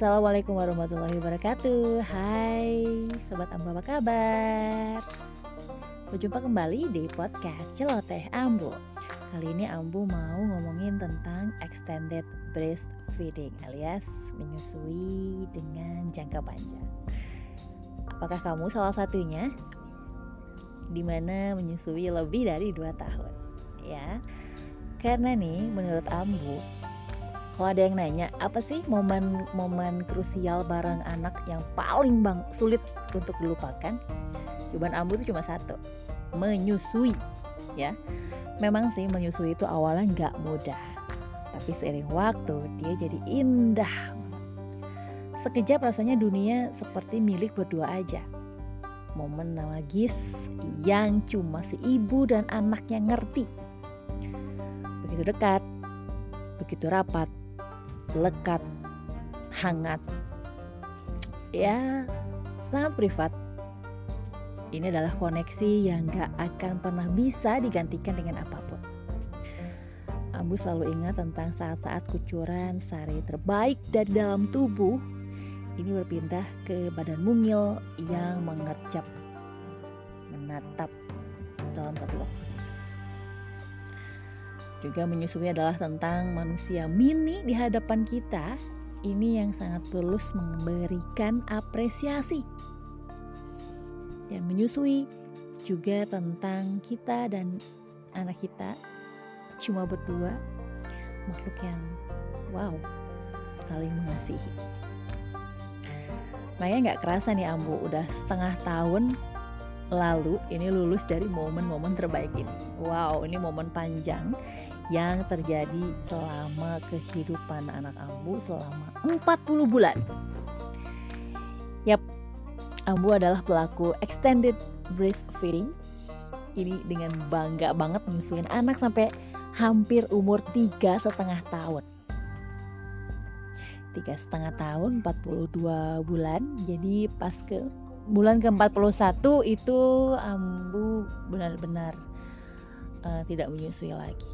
Assalamualaikum warahmatullahi wabarakatuh Hai Sobat Ambu apa kabar? Berjumpa kembali di podcast Celoteh Ambu Kali ini Ambu mau ngomongin tentang extended breastfeeding alias menyusui dengan jangka panjang Apakah kamu salah satunya? Di mana menyusui lebih dari 2 tahun Ya Karena nih menurut Ambu kalau ada yang nanya apa sih momen-momen krusial bareng anak yang paling bang sulit untuk dilupakan? Jawaban ambu itu cuma satu menyusui ya. Memang sih menyusui itu awalnya nggak mudah tapi seiring waktu dia jadi indah. Sekejap rasanya dunia seperti milik berdua aja. Momen magis yang cuma si ibu dan anak yang ngerti. Begitu dekat begitu rapat lekat, hangat, ya sangat privat. Ini adalah koneksi yang gak akan pernah bisa digantikan dengan apa pun. Ambu selalu ingat tentang saat-saat kucuran sari terbaik dari dalam tubuh ini berpindah ke badan mungil yang mengerjap, menatap dalam satu waktu. Juga menyusui adalah tentang manusia mini di hadapan kita. Ini yang sangat tulus memberikan apresiasi. Dan menyusui juga tentang kita dan anak kita cuma berdua makhluk yang wow saling mengasihi. Makanya nggak kerasa nih Ambu udah setengah tahun lalu ini lulus dari momen-momen terbaik ini. Wow, ini momen panjang yang terjadi selama kehidupan anak Ambu selama 40 bulan. Yap, Ambu adalah pelaku extended breastfeeding. Ini dengan bangga banget menyusuin anak sampai hampir umur tiga setengah tahun. Tiga setengah tahun, 42 bulan. Jadi pas ke bulan ke-41 itu Ambu benar-benar uh, tidak menyusui lagi.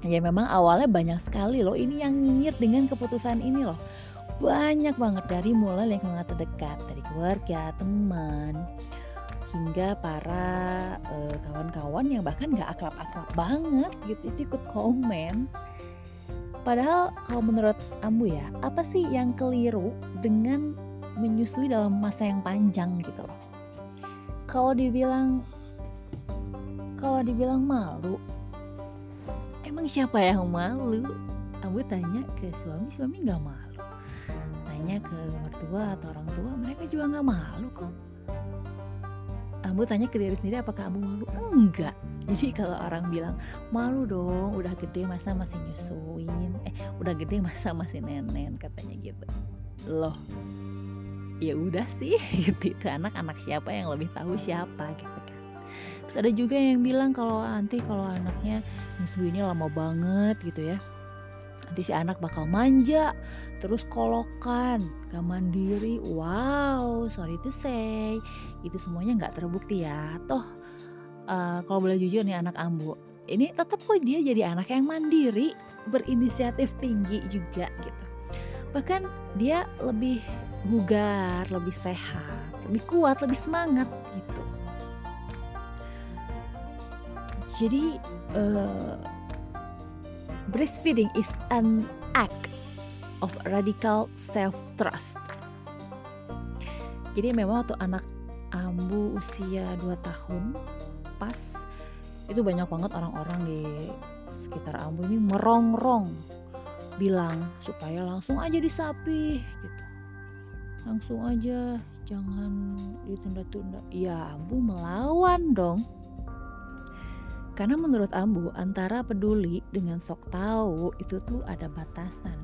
Ya memang awalnya banyak sekali loh ini yang nyinyir dengan keputusan ini loh. Banyak banget dari mulai lingkungan terdekat, dari keluarga, teman, hingga para eh, kawan-kawan yang bahkan gak akrab-akrab banget gitu itu ikut komen. Padahal kalau menurut Ambu ya, apa sih yang keliru dengan menyusui dalam masa yang panjang gitu loh. Kalau dibilang kalau dibilang malu emang siapa yang malu? Abu tanya ke suami suami nggak malu. Tanya ke mertua atau orang tua mereka juga nggak malu kok. Abu tanya ke diri sendiri apakah Abu malu? Enggak. Jadi kalau orang bilang malu dong udah gede masa masih nyusuin. Eh udah gede masa masih nenen katanya gitu. Loh ya udah sih gitu. Itu anak-anak siapa yang lebih tahu siapa gitu kan. Terus ada juga yang bilang kalau nanti kalau anaknya nyusuinnya lama banget gitu ya. Nanti si anak bakal manja terus kolokan gak mandiri. Wow sorry to say. Itu semuanya nggak terbukti ya. Toh uh, kalau boleh jujur nih anak ambu ini tetap kok dia jadi anak yang mandiri berinisiatif tinggi juga gitu. Bahkan dia lebih bugar, lebih sehat, lebih kuat, lebih semangat gitu. Jadi uh, breastfeeding is an act of radical self trust. Jadi memang waktu anak Ambu usia 2 tahun pas itu banyak banget orang-orang di sekitar Ambu ini merongrong bilang supaya langsung aja disapi gitu langsung aja jangan ditunda-tunda. Ya Ambu melawan dong. Karena menurut Ambu antara peduli dengan sok tahu itu tuh ada batasan.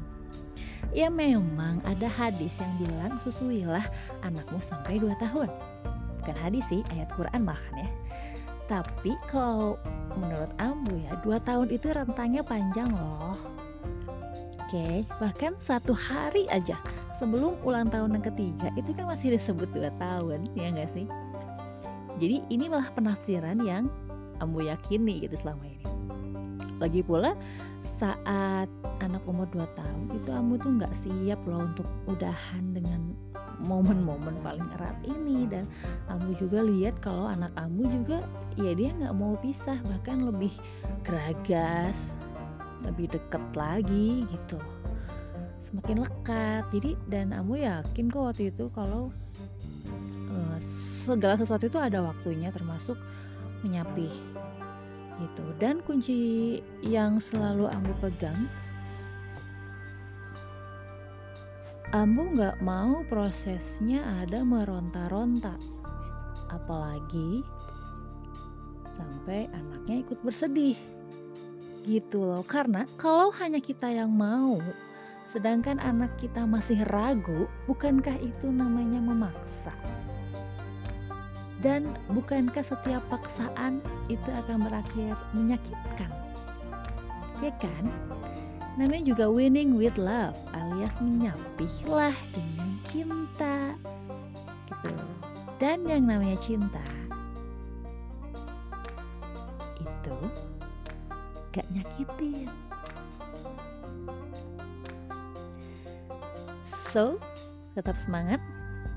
Ya memang ada hadis yang bilang susuilah anakmu sampai 2 tahun. Bukan hadis sih ayat Quran bahkan ya. Tapi kalau menurut Ambu ya 2 tahun itu rentangnya panjang loh. Oke, bahkan satu hari aja sebelum ulang tahun yang ketiga itu kan masih disebut dua tahun ya nggak sih? Jadi ini malah penafsiran yang Ambu yakini gitu selama ini. Lagi pula saat anak umur 2 tahun itu kamu tuh nggak siap loh untuk udahan dengan momen-momen paling erat ini. Dan kamu juga lihat kalau anak kamu juga ya dia nggak mau pisah bahkan lebih geragas lebih deket lagi gitu semakin lekat. Jadi dan kamu yakin kok waktu itu kalau uh, segala sesuatu itu ada waktunya termasuk menyapih gitu. Dan kunci yang selalu Ambu pegang Ambu nggak mau prosesnya ada meronta-ronta. Apalagi sampai anaknya ikut bersedih gitu loh. Karena kalau hanya kita yang mau sedangkan anak kita masih ragu bukankah itu namanya memaksa dan bukankah setiap paksaan itu akan berakhir menyakitkan? Ya kan? Namanya juga winning with love alias menyapihlah dengan cinta. Gitu. Dan yang namanya cinta itu gak nyakitin. So, tetap semangat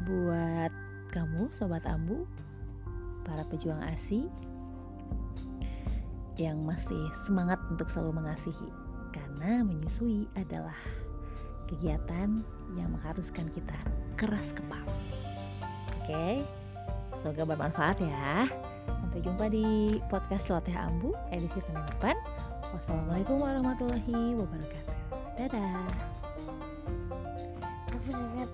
buat kamu sobat Ambu para pejuang ASI yang masih semangat untuk selalu mengasihi karena menyusui adalah kegiatan yang mengharuskan kita keras kepala. Oke, semoga bermanfaat ya. Sampai jumpa di podcast Loteh Ambu edisi Senin depan. Wassalamualaikum warahmatullahi wabarakatuh. Dadah. время.